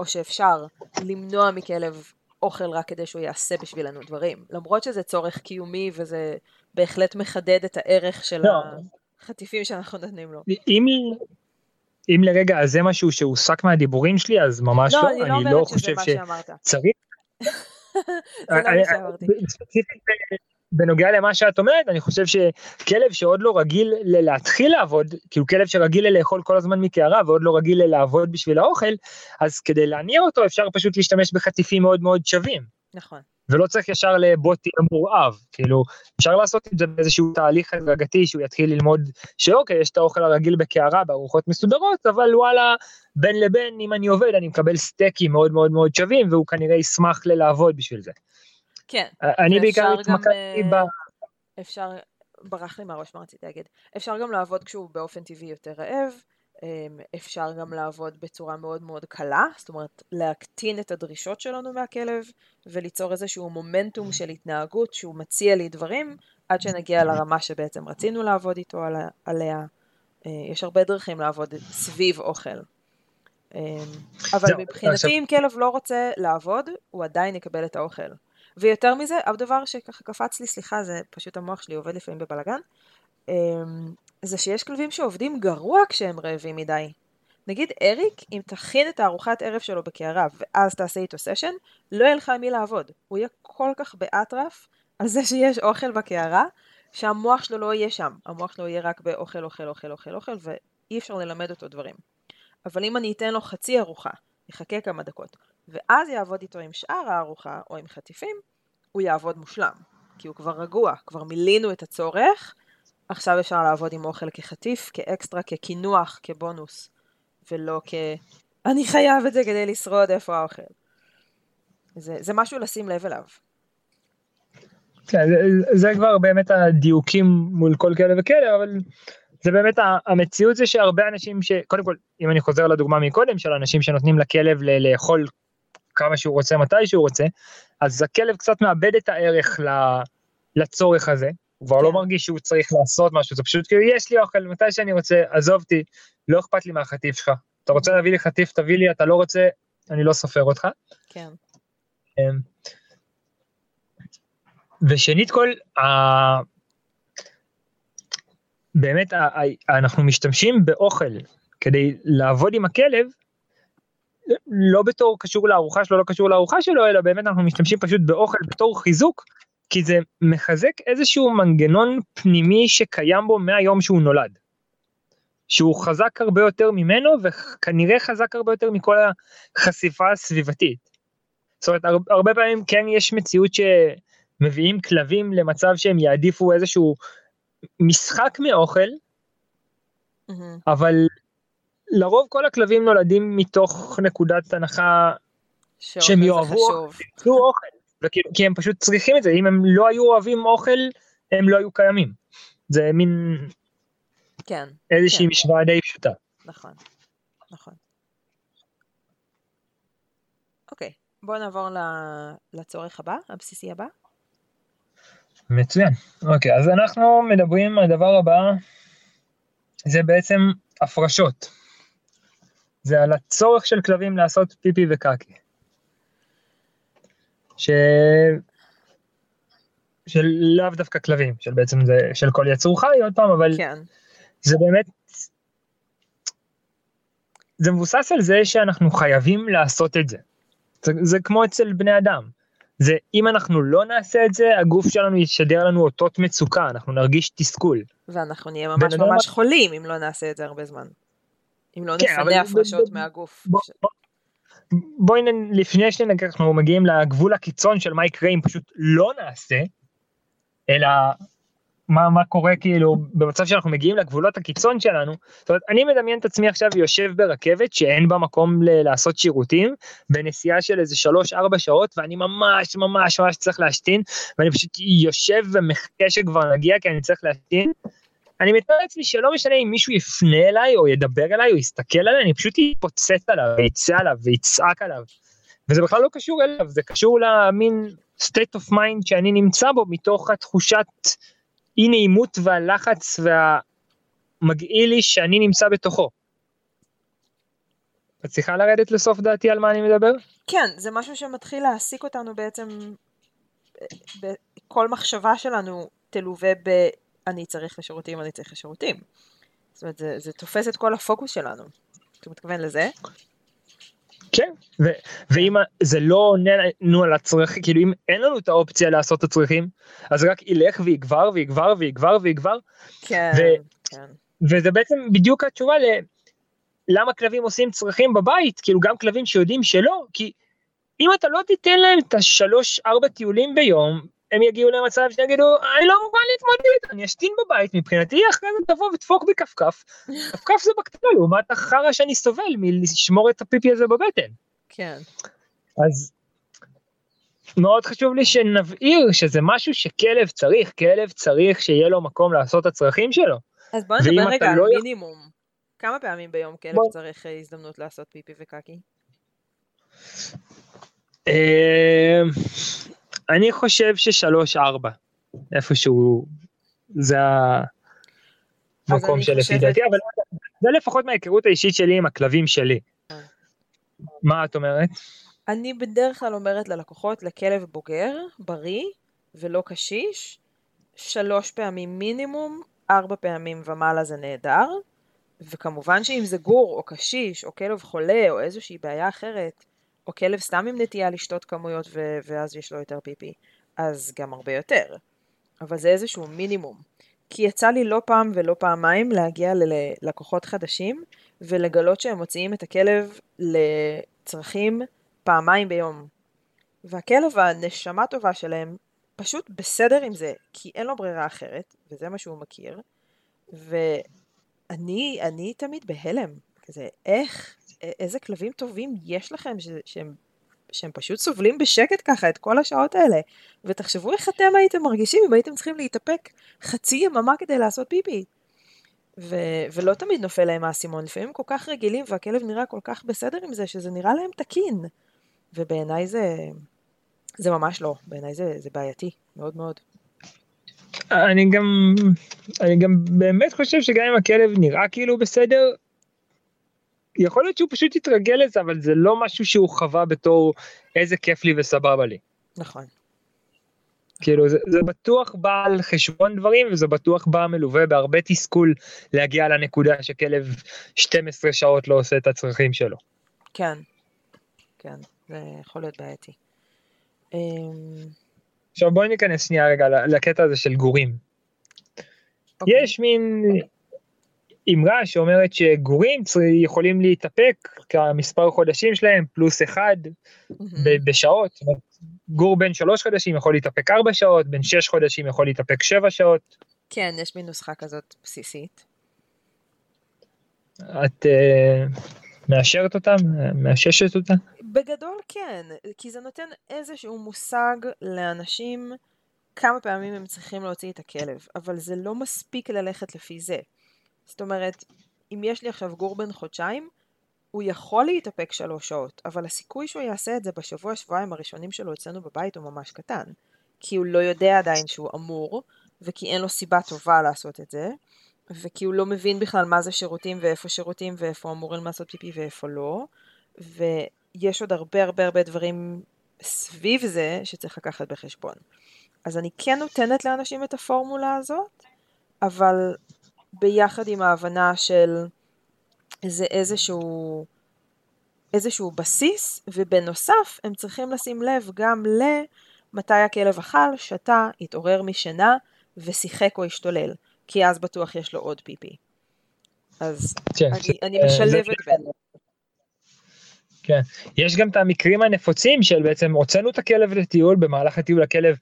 או שאפשר, למנוע מכלב אוכל רק כדי שהוא יעשה בשבילנו דברים. למרות שזה צורך קיומי וזה בהחלט מחדד את הערך של לא. החטיפים שאנחנו נותנים לו. אם, אם לרגע זה משהו שהוסק מהדיבורים שלי, אז ממש לא. לא, אני לא, אני לא אומרת שזה מה שאמרת. צריך... זה לא מה שאמרתי. בנוגע למה שאת אומרת, אני חושב שכלב שעוד לא רגיל להתחיל לעבוד, כאילו כלב שרגיל לאכול כל הזמן מקערה ועוד לא רגיל לעבוד בשביל האוכל, אז כדי להניע אותו אפשר פשוט להשתמש בחטיפים מאוד מאוד שווים. נכון. ולא צריך ישר לבוטי המורעב, כאילו, אפשר לעשות את זה באיזשהו תהליך הדרגתי שהוא יתחיל ללמוד שאוקיי, יש את האוכל הרגיל בקערה בארוחות מסודרות, אבל וואלה, בין לבין, אם אני עובד, אני מקבל סטייקים מאוד מאוד מאוד שווים, והוא כנראה ישמח ללעבוד בשביל זה. כן. אני בעיקר התמקדתי ב... אה, אפשר, ברח לי מהראש מה רציתי להגיד. אפשר גם לעבוד כשהוא באופן טבעי יותר רעב, אמ, אפשר גם לעבוד בצורה מאוד מאוד קלה, זאת אומרת להקטין את הדרישות שלנו מהכלב וליצור איזשהו מומנטום של התנהגות שהוא מציע לי דברים עד שנגיע לרמה שבעצם רצינו לעבוד איתו עליה. אה, יש הרבה דרכים לעבוד סביב אוכל. אמ, אבל מבחינתי אם כלב לא רוצה לעבוד, הוא עדיין יקבל את האוכל. ויותר מזה, עוד דבר שככה קפץ לי, סליחה, זה פשוט המוח שלי עובד לפעמים בבלגן, אמ, זה שיש כלבים שעובדים גרוע כשהם רעבים מדי. נגיד אריק, אם תכין את הארוחת ערב שלו בקערה ואז תעשה איתו סשן, לא יהיה לך עם מי לעבוד. הוא יהיה כל כך באטרף על זה שיש אוכל בקערה, שהמוח שלו לא יהיה שם. המוח שלו יהיה רק באוכל, אוכל, אוכל, אוכל, אוכל, ואי אפשר ללמד אותו דברים. אבל אם אני אתן לו חצי ארוחה, יחכה כמה דקות, ואז יעבוד איתו עם שאר הארוחה או עם חטיפים, הוא יעבוד מושלם. כי הוא כבר רגוע, כבר מילינו את הצורך, עכשיו אפשר לעבוד עם אוכל כחטיף, כאקסטרה, כקינוח, כבונוס, ולא כ... אני חייב את זה כדי לשרוד איפה האוכל. זה, זה משהו לשים לב אליו. כן, זה, זה כבר באמת הדיוקים מול כל כאלה וכאלה, אבל זה באמת המציאות זה שהרבה אנשים ש... קודם כל, אם אני חוזר לדוגמה מקודם, של אנשים שנותנים לכלב לאכול כמה שהוא רוצה, מתי שהוא רוצה, אז הכלב קצת מאבד את הערך לצורך הזה, הוא כבר לא כן. מרגיש שהוא צריך לעשות משהו, זה פשוט כאילו, יש לי אוכל, מתי שאני רוצה, עזוב אותי, לא אכפת לי מהחטיף שלך. אתה רוצה להביא לי חטיף, תביא לי, אתה לא רוצה, אני לא סופר אותך. כן. אמ, ושנית כל, באמת אנחנו משתמשים באוכל כדי לעבוד עם הכלב, לא בתור קשור לארוחה שלו, לא קשור לארוחה שלו, אלא באמת אנחנו משתמשים פשוט באוכל בתור חיזוק, כי זה מחזק איזשהו מנגנון פנימי שקיים בו מהיום שהוא נולד. שהוא חזק הרבה יותר ממנו וכנראה חזק הרבה יותר מכל החשיפה הסביבתית. זאת אומרת, הר, הרבה פעמים כן יש מציאות שמביאים כלבים למצב שהם יעדיפו איזשהו משחק מאוכל, מהמם. אבל לרוב כל הכלבים נולדים מתוך נקודת הנחה שהם יאהבו. יאכלו אוכל, וכאילו, כי הם פשוט צריכים את זה, אם הם לא היו אוהבים אוכל, הם לא היו קיימים. זה מין כן, איזושהי כן. משוואה די פשוטה. נכון, נכון. אוקיי, בואו נעבור ל- לצורך הבא, הבסיסי הבא. מצוין. אוקיי, אז אנחנו מדברים, הדבר הבא, זה בעצם הפרשות. זה על הצורך של כלבים לעשות פיפי וקקי. ש... של לאו דווקא כלבים, של בעצם זה של כל יצור חי עוד פעם, אבל כן, זה באמת, זה מבוסס על זה שאנחנו חייבים לעשות את זה. זה, זה כמו אצל בני אדם. זה אם אנחנו לא נעשה את זה, הגוף שלנו ישדר לנו אותות מצוקה, אנחנו נרגיש תסכול. ואנחנו נהיה ממש אדם- ממש חולים אם לא נעשה את זה הרבה זמן. אם לא כן, נפנה הפרשות מהגוף. בוא, בוא, בואי. לפני שאנחנו מגיעים לגבול הקיצון של מה יקרה אם פשוט לא נעשה, אלא מה, מה קורה כאילו במצב שאנחנו מגיעים לגבולות הקיצון שלנו. זאת אומרת, אני מדמיין את עצמי עכשיו יושב ברכבת שאין בה מקום ל- לעשות שירותים, בנסיעה של איזה 3-4 שעות, ואני ממש ממש ממש צריך להשתין, ואני פשוט יושב ומחכה שכבר נגיע כי אני צריך להשתין. אני מתאר לעצמי שלא משנה אם מישהו יפנה אליי או ידבר אליי או יסתכל עליי, אני פשוט אתפוצץ עליו ויצא עליו ויצעק עליו. וזה בכלל לא קשור אליו, זה קשור למין state of mind שאני נמצא בו מתוך התחושת אי נעימות והלחץ והמגעיל לי שאני נמצא בתוכו. את צריכה לרדת לסוף דעתי על מה אני מדבר? כן, זה משהו שמתחיל להעסיק אותנו בעצם, כל מחשבה שלנו תלווה ב... אני צריך לשירותים, אני צריך לשירותים. זאת אומרת, זה, זה תופס את כל הפוקוס שלנו. אתה מתכוון לזה? כן, ו- ואם זה לא עונה לנו על הצרכים, כאילו אם אין לנו את האופציה לעשות את הצרכים, אז רק ילך ויגבר ויגבר ויגבר ויגבר, כן, ו- כן. וזה בעצם בדיוק התשובה ל... למה כלבים עושים צרכים בבית, כאילו גם כלבים שיודעים שלא, כי אם אתה לא תיתן להם את השלוש ארבע טיולים ביום, הם יגיעו למצב שיגידו, אני לא מוכן להתמודד, אני אשתין בבית, מבחינתי אחרי זה תבוא ודפוק בי כפכף, כפכף זה בקטנה לעומת החרא שאני סובל מלשמור את הפיפי הזה בבטן. כן, אז מאוד חשוב לי שנבהיר שזה משהו שכלב צריך, כלב צריך שיהיה לו מקום לעשות את הצרכים שלו. אז בוא נדבר רגע על לא יכול- מינימום. כמה פעמים ביום כלב בוא. צריך אה, הזדמנות לעשות פיפי וקקי? אני חושב ששלוש ארבע, איפשהו, זה המקום שלפי חושבת- דעתי, אבל זה לפחות מההיכרות האישית שלי עם הכלבים שלי. אה. מה את אומרת? אני בדרך כלל אומרת ללקוחות, לכלב בוגר, בריא ולא קשיש, שלוש פעמים מינימום, ארבע פעמים ומעלה זה נהדר, וכמובן שאם זה גור או קשיש או כלב חולה או איזושהי בעיה אחרת, או כלב סתם עם נטייה לשתות כמויות ו- ואז יש לו יותר פיפי, אז גם הרבה יותר. אבל זה איזשהו מינימום. כי יצא לי לא פעם ולא פעמיים להגיע ללקוחות חדשים ולגלות שהם מוציאים את הכלב לצרכים פעמיים ביום. והכלב, הנשמה טובה שלהם, פשוט בסדר עם זה, כי אין לו ברירה אחרת, וזה מה שהוא מכיר. ואני אני תמיד בהלם, כזה, איך, איזה כלבים טובים יש לכם ש, שהם, שהם פשוט סובלים בשקט ככה את כל השעות האלה. ותחשבו איך אתם הייתם מרגישים אם הייתם צריכים להתאפק חצי יממה כדי לעשות פיפי. ו- ולא תמיד נופל להם האסימון, לפעמים כל כך רגילים והכלב נראה כל כך בסדר עם זה שזה נראה להם תקין. ובעיניי זה, זה ממש לא, בעיניי זה, זה בעייתי, מאוד מאוד. אני גם, אני גם באמת חושב שגם אם הכלב נראה כאילו בסדר, יכול להיות שהוא פשוט יתרגל לזה, אבל זה לא משהו שהוא חווה בתור איזה כיף לי וסבבה לי. נכון. כאילו זה, זה בטוח בא על חשבון דברים וזה בטוח בא מלווה בהרבה תסכול להגיע לנקודה שכלב 12 שעות לא עושה את הצרכים שלו. כן, כן, זה יכול להיות בעייתי. אמ, עכשיו בואי ניכנס שנייה רגע לקטע הזה של גורים. אוקיי. יש מין, אמרה שאומרת שגורים יכולים להתאפק כמספר חודשים שלהם פלוס אחד בשעות. גור בן שלוש חודשים יכול להתאפק ארבע שעות, בן שש חודשים יכול להתאפק שבע שעות. כן, יש מין נוסחה כזאת בסיסית. את uh, מאשרת אותה? מאששת אותה? בגדול כן, כי זה נותן איזשהו מושג לאנשים כמה פעמים הם צריכים להוציא את הכלב, אבל זה לא מספיק ללכת לפי זה. זאת אומרת, אם יש לי עכשיו גור בן חודשיים, הוא יכול להתאפק שלוש שעות, אבל הסיכוי שהוא יעשה את זה בשבוע שבועיים הראשונים שלו אצלנו בבית הוא ממש קטן. כי הוא לא יודע עדיין שהוא אמור, וכי אין לו סיבה טובה לעשות את זה, וכי הוא לא מבין בכלל מה זה שירותים ואיפה שירותים ואיפה אמורים לעשות פיפי ואיפה לא, ויש עוד הרבה הרבה הרבה דברים סביב זה שצריך לקחת בחשבון. אז אני כן נותנת לאנשים את הפורמולה הזאת, אבל ביחד עם ההבנה של זה איזשהו, איזשהו בסיס, ובנוסף הם צריכים לשים לב גם למתי הכלב אכל, שתה, התעורר משינה ושיחק או השתולל, כי אז בטוח יש לו עוד פיפי. אז כן, אני, אה, משלבת בין. כן, יש גם את המקרים הנפוצים של בעצם הוצאנו את הכלב לטיול, במהלך הטיול הכלב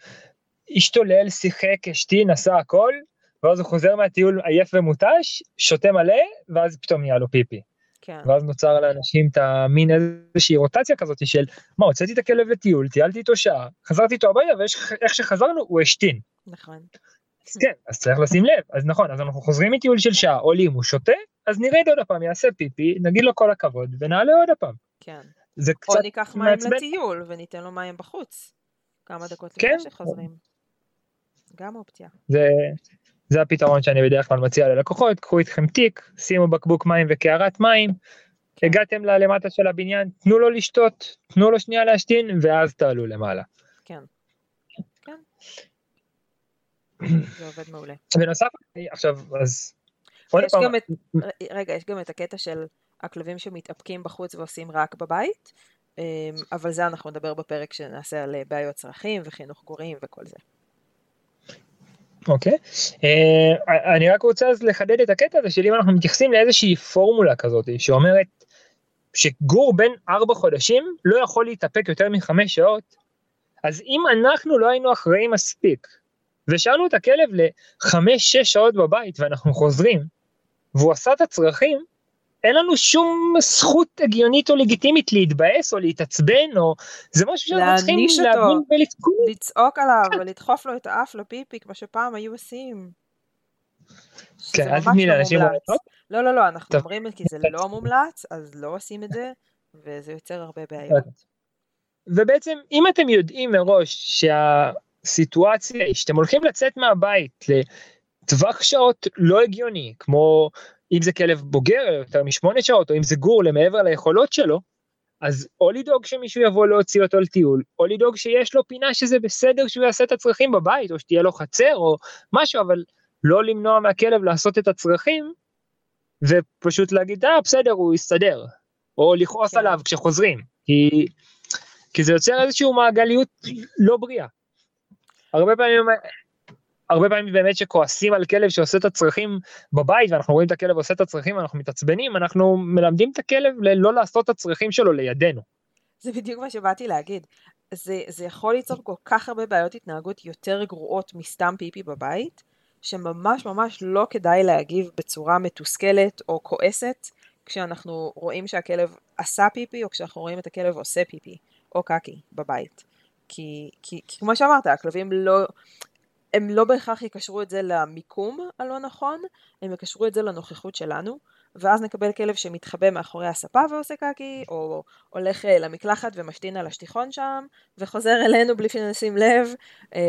השתולל, שיחק, השתין, עשה הכל, ואז הוא חוזר מהטיול עייף ומותש, שותה מלא, ואז פתאום נהיה לו פיפי. כן. ואז נוצר לאנשים את המין איזושהי רוטציה כזאת של, מה, הוצאתי את הכלב לטיול, טיילתי איתו שעה, חזרתי איתו הביתה, ואיך שחזרנו הוא השתין. נכון. אז כן, אז צריך לשים לב, אז נכון, אז אנחנו חוזרים מטיול של שעה, עולים, הוא שותה, אז נרד עוד פעם, יעשה פיפי, נגיד לו כל הכבוד, ונעלה עוד פעם. כן. זה קצת מעצבן. או ניקח מים לטיול, וניתן לו מים בחוץ. כמה דקות לפני כן. שחוזרים. גם אופציה. זה, זה הפתרון שאני בדרך כלל מציע ללקוחות, קחו איתכם תיק, שימו בקבוק מים וקערת מים, כן. הגעתם ללמטה של הבניין, תנו לו לשתות, תנו לו שנייה להשתין, ואז תעלו למעלה. כן. כן. זה עובד מעולה. בנוסף, עכשיו, אז... עוד פעם... את, רגע, יש גם את הקטע של הכלבים שמתאפקים בחוץ ועושים רק בבית, אמ, אבל זה אנחנו נדבר בפרק שנעשה על בעיות צרכים וחינוך גורים וכל זה. אוקיי, uh, אני רק רוצה אז לחדד את הקטע הזה של אם אנחנו מתייחסים לאיזושהי פורמולה כזאת שאומרת שגור בן ארבע חודשים לא יכול להתאפק יותר מחמש שעות, אז אם אנחנו לא היינו אחראים מספיק ושאלנו את הכלב לחמש-שש שעות בבית ואנחנו חוזרים והוא עשה את הצרכים, אין לנו שום זכות הגיונית או לגיטימית להתבאס או להתעצבן או זה משהו שאנחנו צריכים להבין ולתקוע. לצעוק עליו כן. ולדחוף לו את האף לפיפי כמו שפעם היו עושים. כן, אל תתני לא לאנשים לא לא לא אנחנו אומרים כי זה לא מומלץ אז לא עושים את זה וזה יוצר הרבה בעיות. ובעצם אם אתם יודעים מראש שהסיטואציה היא שאתם הולכים לצאת מהבית לטווח שעות לא הגיוני כמו אם זה כלב בוגר יותר משמונה שעות, או אם זה גור למעבר ליכולות שלו, אז או לדאוג שמישהו יבוא להוציא אותו לטיול, או לדאוג שיש לו פינה שזה בסדר שהוא יעשה את הצרכים בבית, או שתהיה לו חצר או משהו, אבל לא למנוע מהכלב לעשות את הצרכים, ופשוט להגיד, אה, בסדר, הוא יסתדר. או לכעוס כן. עליו כשחוזרים, כי, כי זה יוצר איזושהי מעגליות לא בריאה. הרבה פעמים הרבה פעמים באמת שכועסים על כלב שעושה את הצרכים בבית ואנחנו רואים את הכלב עושה את הצרכים ואנחנו מתעצבנים אנחנו מלמדים את הכלב לא לעשות את הצרכים שלו לידינו. זה בדיוק מה שבאתי להגיד. זה, זה יכול ליצור כל כך הרבה בעיות התנהגות יותר גרועות מסתם פיפי בבית, שממש ממש לא כדאי להגיב בצורה מתוסכלת או כועסת כשאנחנו רואים שהכלב עשה פיפי או כשאנחנו רואים את הכלב עושה פיפי או קקי בבית. כי, כי, כי כמו שאמרת, הכלבים לא, הם לא בהכרח יקשרו את זה למיקום הלא נכון, הם יקשרו את זה לנוכחות שלנו, ואז נקבל כלב שמתחבא מאחורי הספה ועושה קקי, או הולך אה, למקלחת ומשתין על השטיחון שם, וחוזר אלינו בלי שנשים לב, אמ,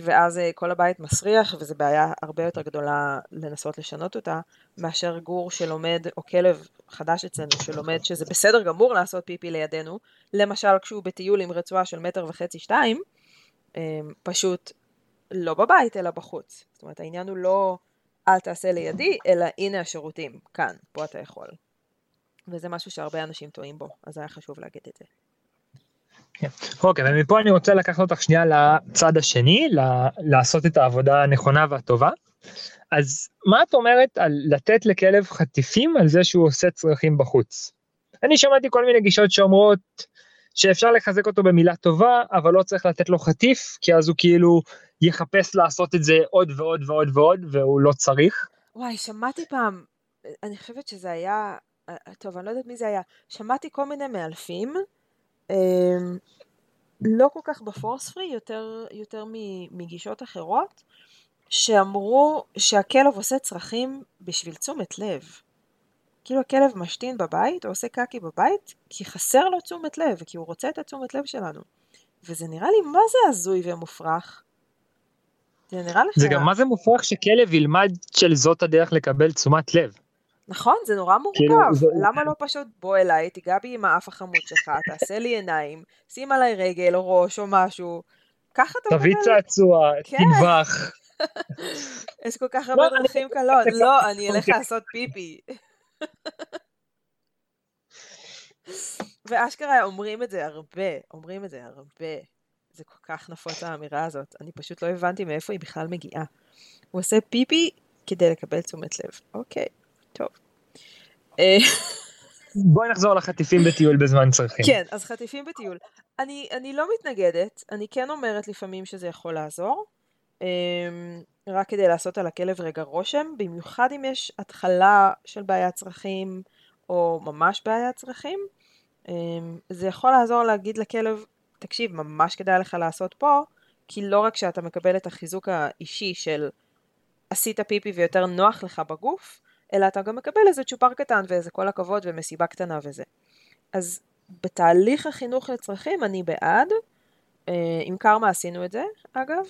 ואז אה, כל הבית מסריח, וזו בעיה הרבה יותר גדולה לנסות לשנות אותה, מאשר גור שלומד, או כלב חדש אצלנו שלומד שזה בסדר גמור לעשות פיפי לידינו, למשל כשהוא בטיול עם רצועה של מטר וחצי שתיים, אמ, פשוט לא בבית, אלא בחוץ. זאת אומרת, העניין הוא לא אל תעשה לידי, אלא הנה השירותים, כאן, פה אתה יכול. וזה משהו שהרבה אנשים טועים בו, אז היה חשוב להגיד את זה. כן. אוקיי, ומפה אני רוצה לקחת אותך שנייה לצד השני, לעשות את העבודה הנכונה והטובה. אז מה את אומרת על לתת לכלב חטיפים על זה שהוא עושה צרכים בחוץ? אני שמעתי כל מיני גישות שאומרות שאפשר לחזק אותו במילה טובה, אבל לא צריך לתת לו חטיף, כי אז הוא כאילו יחפש לעשות את זה עוד ועוד ועוד ועוד, והוא לא צריך. וואי, שמעתי פעם, אני חושבת שזה היה, טוב, אני לא יודעת מי זה היה, שמעתי כל מיני מאלפים, אמ, לא כל כך בפורס פרי, יותר, יותר מגישות אחרות, שאמרו שהכלב עושה צרכים בשביל תשומת לב. כאילו הכלב משתין בבית או עושה קקי בבית כי חסר לו תשומת לב כי הוא רוצה את התשומת לב שלנו. וזה נראה לי מה זה הזוי ומופרך. זה נראה לך... זה גם מה זה מופרך שכלב ילמד של זאת הדרך לקבל תשומת לב. נכון, זה נורא מורכב. כאילו, זה... למה לא פשוט בוא אליי, תיגע בי עם האף החמוד שלך, תעשה לי עיניים, שים עליי רגל או ראש או משהו. ככה אתה תביא צעצוע, כן. תנבח. יש כל כך הרבה לא, דרכים קלות. לא, אני אלך לעשות פיפי. ואשכרה אומרים את זה הרבה, אומרים את זה הרבה. זה כל כך נפוץ האמירה הזאת, אני פשוט לא הבנתי מאיפה היא בכלל מגיעה. הוא עושה פיפי כדי לקבל תשומת לב. אוקיי, טוב. אה, בואי נחזור לחטיפים בטיול בזמן צרכים. כן, אז חטיפים בטיול. אני, אני לא מתנגדת, אני כן אומרת לפעמים שזה יכול לעזור. אמ, רק כדי לעשות על הכלב רגע רושם, במיוחד אם יש התחלה של בעיית צרכים או ממש בעיית צרכים. אמ, זה יכול לעזור להגיד לכלב, תקשיב, ממש כדאי לך לעשות פה, כי לא רק שאתה מקבל את החיזוק האישי של עשית פיפי ויותר נוח לך בגוף, אלא אתה גם מקבל איזה צ'ופר קטן ואיזה כל הכבוד ומסיבה קטנה וזה. אז בתהליך החינוך לצרכים אני בעד, אה, עם קרמה עשינו את זה אגב,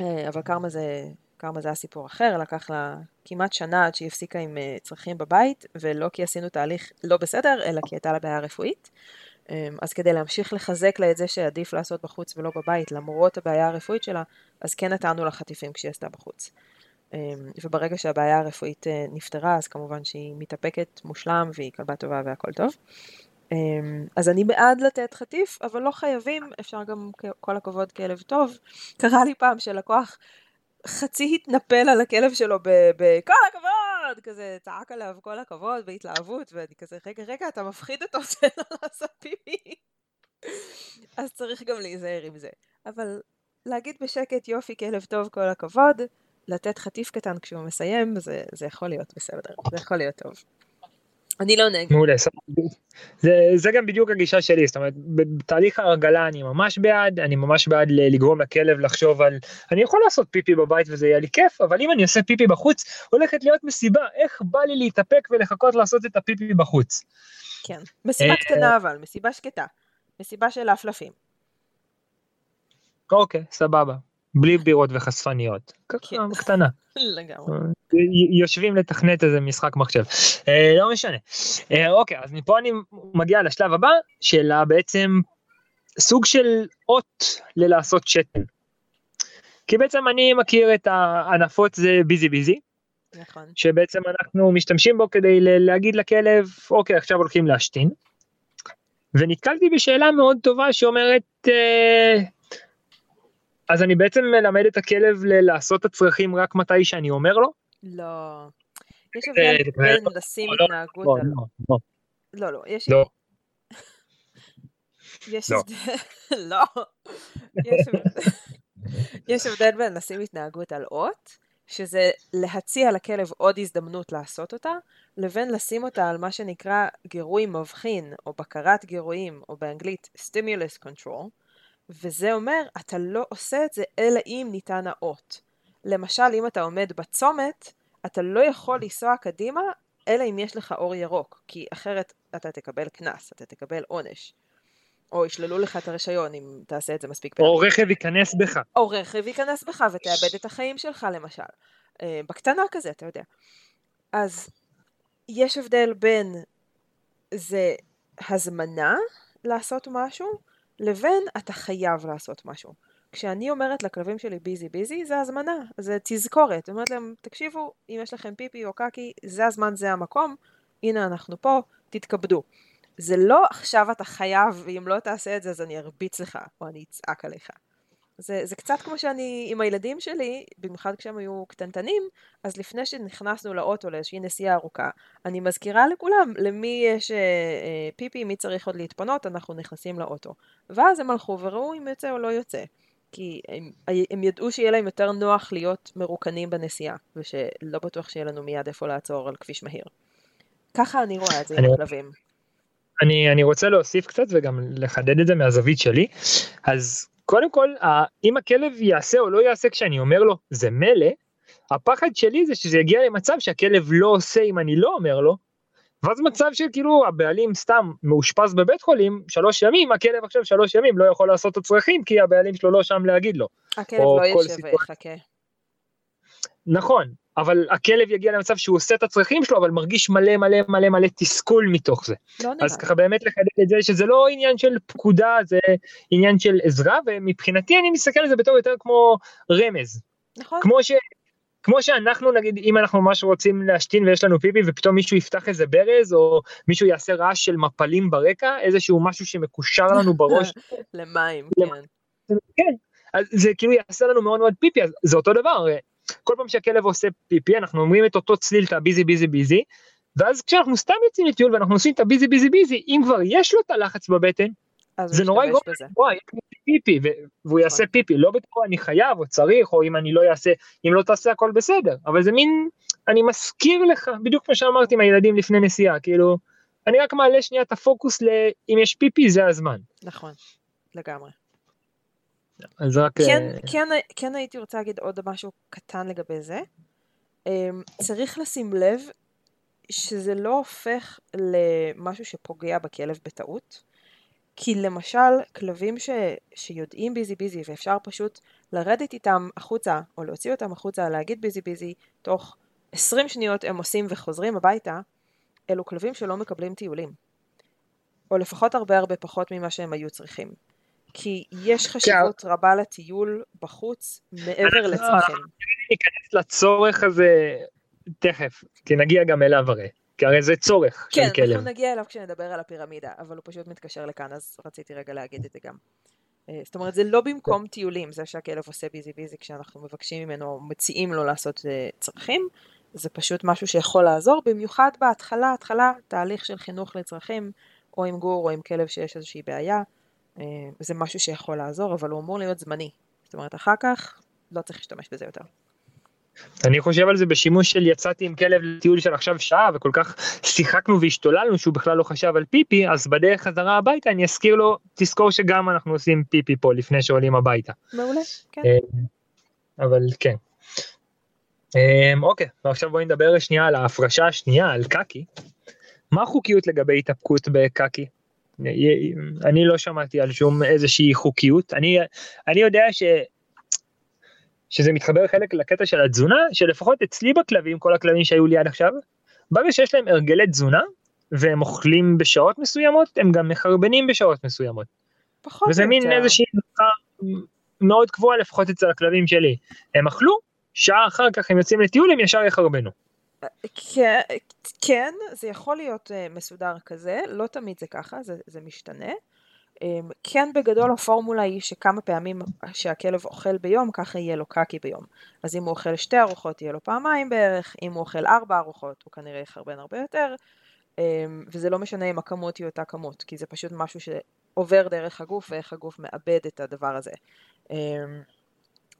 אה, אבל קרמה זה, קרמה זה הסיפור אחר, לקח לה כמעט שנה עד שהיא הפסיקה עם אה, צרכים בבית, ולא כי עשינו תהליך לא בסדר, אלא כי הייתה לה בעיה רפואית. אה, אז כדי להמשיך לחזק לה את זה שעדיף לעשות בחוץ ולא בבית, למרות הבעיה הרפואית שלה, אז כן נתנו לה חטיפים כשהיא עשתה בחוץ. וברגע שהבעיה הרפואית נפתרה, אז כמובן שהיא מתאפקת מושלם והיא כלבה טובה והכל טוב. אמ, אז אני בעד לתת חטיף, אבל לא חייבים, אפשר גם כל הכבוד כלב טוב. קרה לי פעם שלקוח חצי התנפל על הכלב שלו בכל הכבוד, כזה צעק עליו כל הכבוד בהתלהבות, ואני כזה, רגע, רגע, אתה מפחיד אותו, לו לעשות פיפי. אז צריך גם להיזהר עם זה. אבל להגיד בשקט, יופי, כלב טוב, כל הכבוד, לתת חטיף קטן כשהוא מסיים, זה, זה יכול להיות בסדר, זה יכול להיות טוב. אני לא נגד. מעולה, זה, זה גם בדיוק הגישה שלי, זאת אומרת, בתהליך ההרגלה אני ממש בעד, אני ממש בעד לגרום לכלב לחשוב על, אני יכול לעשות פיפי בבית וזה יהיה לי כיף, אבל אם אני עושה פיפי בחוץ, הולכת להיות מסיבה, איך בא לי להתאפק ולחכות לעשות את הפיפי בחוץ. כן, מסיבה קטנה אבל, מסיבה שקטה, מסיבה של אפלפים. אוקיי, סבבה. בלי בירות וחשפניות. כן. קטנה. לגמרי. יושבים לתכנת איזה משחק מחשב. אה, לא משנה. אה, אוקיי, אז מפה אני מגיע לשלב הבא, של בעצם סוג של אות ללעשות שתן. כי בעצם אני מכיר את הענפות זה ביזי ביזי. נכון. שבעצם אנחנו משתמשים בו כדי להגיד לכלב, אוקיי, עכשיו הולכים להשתין. ונתקלתי בשאלה מאוד טובה שאומרת, אה, אז אני בעצם מלמד את הכלב לעשות את הצרכים רק מתי שאני אומר לו? לא. יש הבדל בין לשים התנהגות על... לא, לא, יש... לא. יש הבדל... לא. יש הבדל בין לשים התנהגות על אות, שזה להציע לכלב עוד הזדמנות לעשות אותה, לבין לשים אותה על מה שנקרא גירוי מבחין, או בקרת גירויים, או באנגלית stimulus control, וזה אומר, אתה לא עושה את זה אלא אם ניתן האות. למשל, אם אתה עומד בצומת, אתה לא יכול לנסוע קדימה, אלא אם יש לך אור ירוק, כי אחרת אתה תקבל קנס, אתה תקבל עונש. או ישללו לך את הרישיון אם תעשה את זה מספיק פעמים. או רכב ייכנס בך. או רכב ייכנס בך ותאבד את החיים שלך למשל. אה, בקטנה כזה, אתה יודע. אז יש הבדל בין זה הזמנה לעשות משהו, לבין אתה חייב לעשות משהו. כשאני אומרת לכלבים שלי ביזי ביזי, זה הזמנה, זה תזכורת. אומרת להם, תקשיבו, אם יש לכם פיפי או קקי, זה הזמן, זה המקום, הנה אנחנו פה, תתכבדו. זה לא עכשיו אתה חייב, ואם לא תעשה את זה אז אני ארביץ לך, או אני אצעק עליך. זה, זה קצת כמו שאני עם הילדים שלי, במיוחד כשהם היו קטנטנים, אז לפני שנכנסנו לאוטו לאיזושהי נסיעה ארוכה, אני מזכירה לכולם למי יש אה, אה, פיפי, מי צריך עוד להתפנות, אנחנו נכנסים לאוטו. ואז הם הלכו וראו אם יוצא או לא יוצא. כי הם, הם ידעו שיהיה להם יותר נוח להיות מרוקנים בנסיעה, ושלא בטוח שיהיה לנו מיד איפה לעצור על כביש מהיר. ככה אני רואה את זה עם הכלבים. אני, אני רוצה להוסיף קצת וגם לחדד את זה מהזווית שלי. אז קודם כל, אם הכלב יעשה או לא יעשה כשאני אומר לו, זה מילא, הפחד שלי זה שזה יגיע למצב שהכלב לא עושה אם אני לא אומר לו, ואז מצב של כאילו הבעלים סתם מאושפז בבית חולים שלוש ימים, הכלב עכשיו שלוש ימים לא יכול לעשות את הצרכים כי הבעלים שלו לא שם להגיד לו. הכלב לא יושב ויחכה. נכון, אבל הכלב יגיע למצב שהוא עושה את הצרכים שלו, אבל מרגיש מלא מלא מלא מלא תסכול מתוך זה. לא אז ככה באמת לחדד את זה שזה לא עניין של פקודה, זה עניין של עזרה, ומבחינתי אני מסתכל על זה בתור יותר כמו רמז. נכון. כמו ש... כמו שאנחנו נגיד אם אנחנו ממש רוצים להשתין ויש לנו פיפי ופתאום מישהו יפתח איזה ברז או מישהו יעשה רעש של מפלים ברקע איזשהו משהו שמקושר לנו בראש. למים, כן. כן, אז זה כאילו יעשה לנו מאוד מאוד פיפי אז זה אותו דבר כל פעם שהכלב עושה פיפי אנחנו אומרים את אותו צליל את הביזי ביזי ביזי ואז כשאנחנו סתם יוצאים לטיול ואנחנו עושים את הביזי ביזי ביזי אם כבר יש לו את הלחץ בבטן זה נורא יגרום וואי, פיפי והוא יעשה נכון. פיפי לא בטוח אני חייב או צריך או אם אני לא אעשה אם לא תעשה הכל בסדר אבל זה מין אני מזכיר לך בדיוק כמו שאמרתי עם הילדים לפני נסיעה כאילו אני רק מעלה שנייה את הפוקוס לאם יש פיפי זה הזמן. נכון לגמרי. אז רק... כן, uh... כן, כן הייתי רוצה להגיד עוד משהו קטן לגבי זה. Um, צריך לשים לב שזה לא הופך למשהו שפוגע בכלב בטעות. כי למשל, כלבים ש, שיודעים ביזי ביזי ואפשר פשוט לרדת איתם החוצה, או להוציא אותם החוצה, להגיד ביזי ביזי, תוך 20 שניות הם עושים וחוזרים הביתה, אלו כלבים שלא מקבלים טיולים. או לפחות הרבה הרבה פחות ממה שהם היו צריכים. כי יש כן. חשיבות רבה לטיול בחוץ מעבר לצרכים. ניכנס לצורך הזה תכף, כי נגיע גם אליו הרי. כי הרי זה צורך כן, של כלב. כן, אנחנו נגיע אליו כשנדבר על הפירמידה, אבל הוא פשוט מתקשר לכאן, אז רציתי רגע להגיד את זה גם. אה, זאת אומרת, זה לא במקום טיולים, זה שהכלב עושה ביזי ביזי כשאנחנו מבקשים ממנו, מציעים לו לעשות אה, צרכים, זה פשוט משהו שיכול לעזור, במיוחד בהתחלה, התחלה, תהליך של חינוך לצרכים, או עם גור או עם כלב שיש איזושהי בעיה, אה, זה משהו שיכול לעזור, אבל הוא אמור להיות זמני. זאת אומרת, אחר כך לא צריך להשתמש בזה יותר. אני חושב על זה בשימוש של יצאתי עם כלב לטיול של עכשיו שעה וכל כך שיחקנו והשתוללנו שהוא בכלל לא חשב על פיפי אז בדרך חזרה הביתה אני אזכיר לו תזכור שגם אנחנו עושים פיפי פה לפני שעולים הביתה. מעולה, כן. אה, אבל כן. אה, אוקיי ועכשיו בואי נדבר שנייה על ההפרשה השנייה על קקי. מה החוקיות לגבי התאפקות בקקי? אני לא שמעתי על שום איזושהי חוקיות אני אני יודע ש... שזה מתחבר חלק לקטע של התזונה, שלפחות אצלי בכלבים, כל הכלבים שהיו לי עד עכשיו, ברגע שיש להם הרגלי תזונה, והם אוכלים בשעות מסוימות, הם גם מחרבנים בשעות מסוימות. פחות וזה מין איזושהי נוסחה מאוד קבועה לפחות אצל הכלבים שלי. הם אכלו, שעה אחר כך הם יוצאים לטיול, הם ישר יחרבנו. כן, זה יכול להיות uh, מסודר כזה, לא תמיד זה ככה, זה, זה משתנה. אמ, כן בגדול הפורמולה היא שכמה פעמים שהכלב אוכל ביום ככה יהיה לו קקי ביום. אז אם הוא אוכל שתי ארוחות יהיה לו פעמיים בערך, אם הוא אוכל ארבע ארוחות הוא כנראה יחרבן הרבה יותר, אמ, וזה לא משנה אם הכמות היא אותה כמות, כי זה פשוט משהו שעובר דרך הגוף ואיך הגוף מאבד את הדבר הזה. אמ,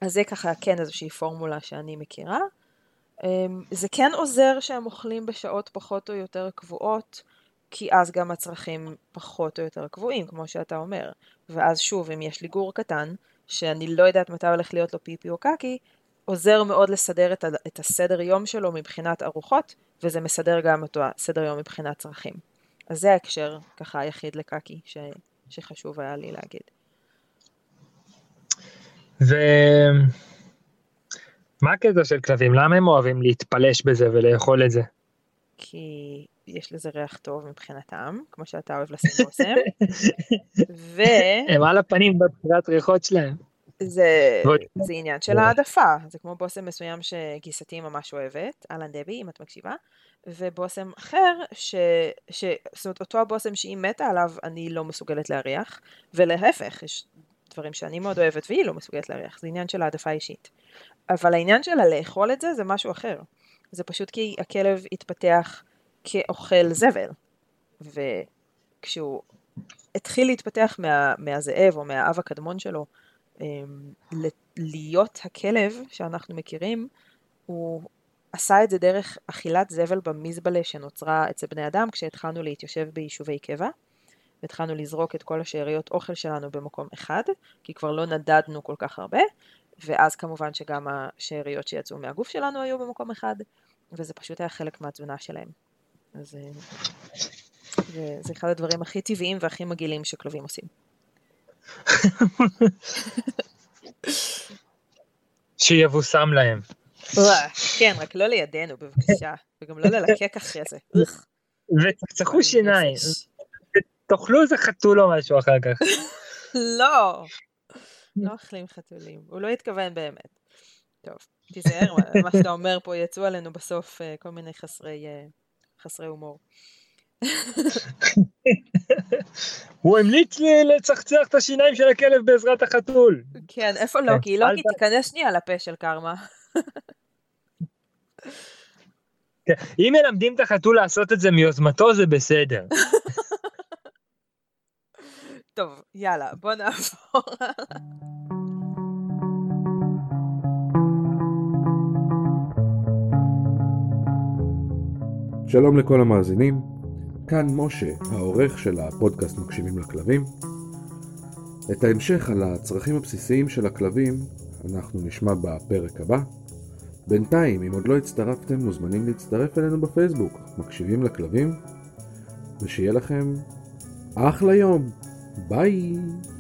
אז זה ככה כן איזושהי פורמולה שאני מכירה. זה כן עוזר שהם אוכלים בשעות פחות או יותר קבועות. כי אז גם הצרכים פחות או יותר קבועים, כמו שאתה אומר. ואז שוב, אם יש לי גור קטן, שאני לא יודעת מתי הולך להיות לו פיפי או קקי, עוזר מאוד לסדר את, ה- את הסדר יום שלו מבחינת ארוחות, וזה מסדר גם אותו הסדר יום מבחינת צרכים. אז זה ההקשר ככה היחיד לקקי ש- שחשוב היה לי להגיד. ומה הקטע של כלבים? למה הם אוהבים להתפלש בזה ולאכול את זה? כי יש לזה ריח טוב מבחינתם, כמו שאתה אוהב לשים בושם. ו... הם על הפנים בבחירת ריחות שלהם. זה, זה עניין של העדפה, זה כמו בושם מסוים שגיסתי ממש אוהבת, אהלן דבי, אם את מקשיבה, ובושם אחר, ש, ש, זאת אומרת אותו הבושם שהיא מתה עליו, אני לא מסוגלת להריח, ולהפך, יש דברים שאני מאוד אוהבת והיא לא מסוגלת לארח, זה עניין של העדפה אישית. אבל העניין שלה לאכול את זה זה משהו אחר. זה פשוט כי הכלב התפתח כאוכל זבל. וכשהוא התחיל להתפתח מה, מהזאב או מהאב הקדמון שלו, אמ, להיות הכלב שאנחנו מכירים, הוא עשה את זה דרך אכילת זבל במזבלה שנוצרה אצל בני אדם כשהתחלנו להתיישב ביישובי קבע. והתחלנו לזרוק את כל השאריות אוכל שלנו במקום אחד, כי כבר לא נדדנו כל כך הרבה, ואז כמובן שגם השאריות שיצאו מהגוף שלנו היו במקום אחד, וזה פשוט היה חלק מהתזונה שלהם. אז אה, זה, זה אחד הדברים הכי טבעיים והכי מגעילים שכלבים עושים. שיבושם להם. כן, רק לא לידינו בבקשה, וגם לא ללקק אחרי זה. ותצחו שיניים, תאכלו איזה חתול או משהו אחר כך. לא, לא אוכלים חתולים, הוא לא התכוון באמת. טוב, תיזהר, מה שאתה אומר פה יצאו עלינו בסוף אה, כל מיני חסרי, אה, חסרי הומור. הוא המליץ לי לצחצח את השיניים של הכלב בעזרת החתול. כן, איפה לוקי? כן, לוקי, תיכנס שנייה לפה של קרמה. כן, אם מלמדים את החתול לעשות את זה מיוזמתו זה בסדר. טוב, יאללה, בוא נעבור. שלום לכל המאזינים, כאן משה, העורך של הפודקאסט מקשיבים לכלבים. את ההמשך על הצרכים הבסיסיים של הכלבים אנחנו נשמע בפרק הבא. בינתיים, אם עוד לא הצטרפתם, מוזמנים להצטרף אלינו בפייסבוק, מקשיבים לכלבים, ושיהיה לכם אחלה יום! Bye!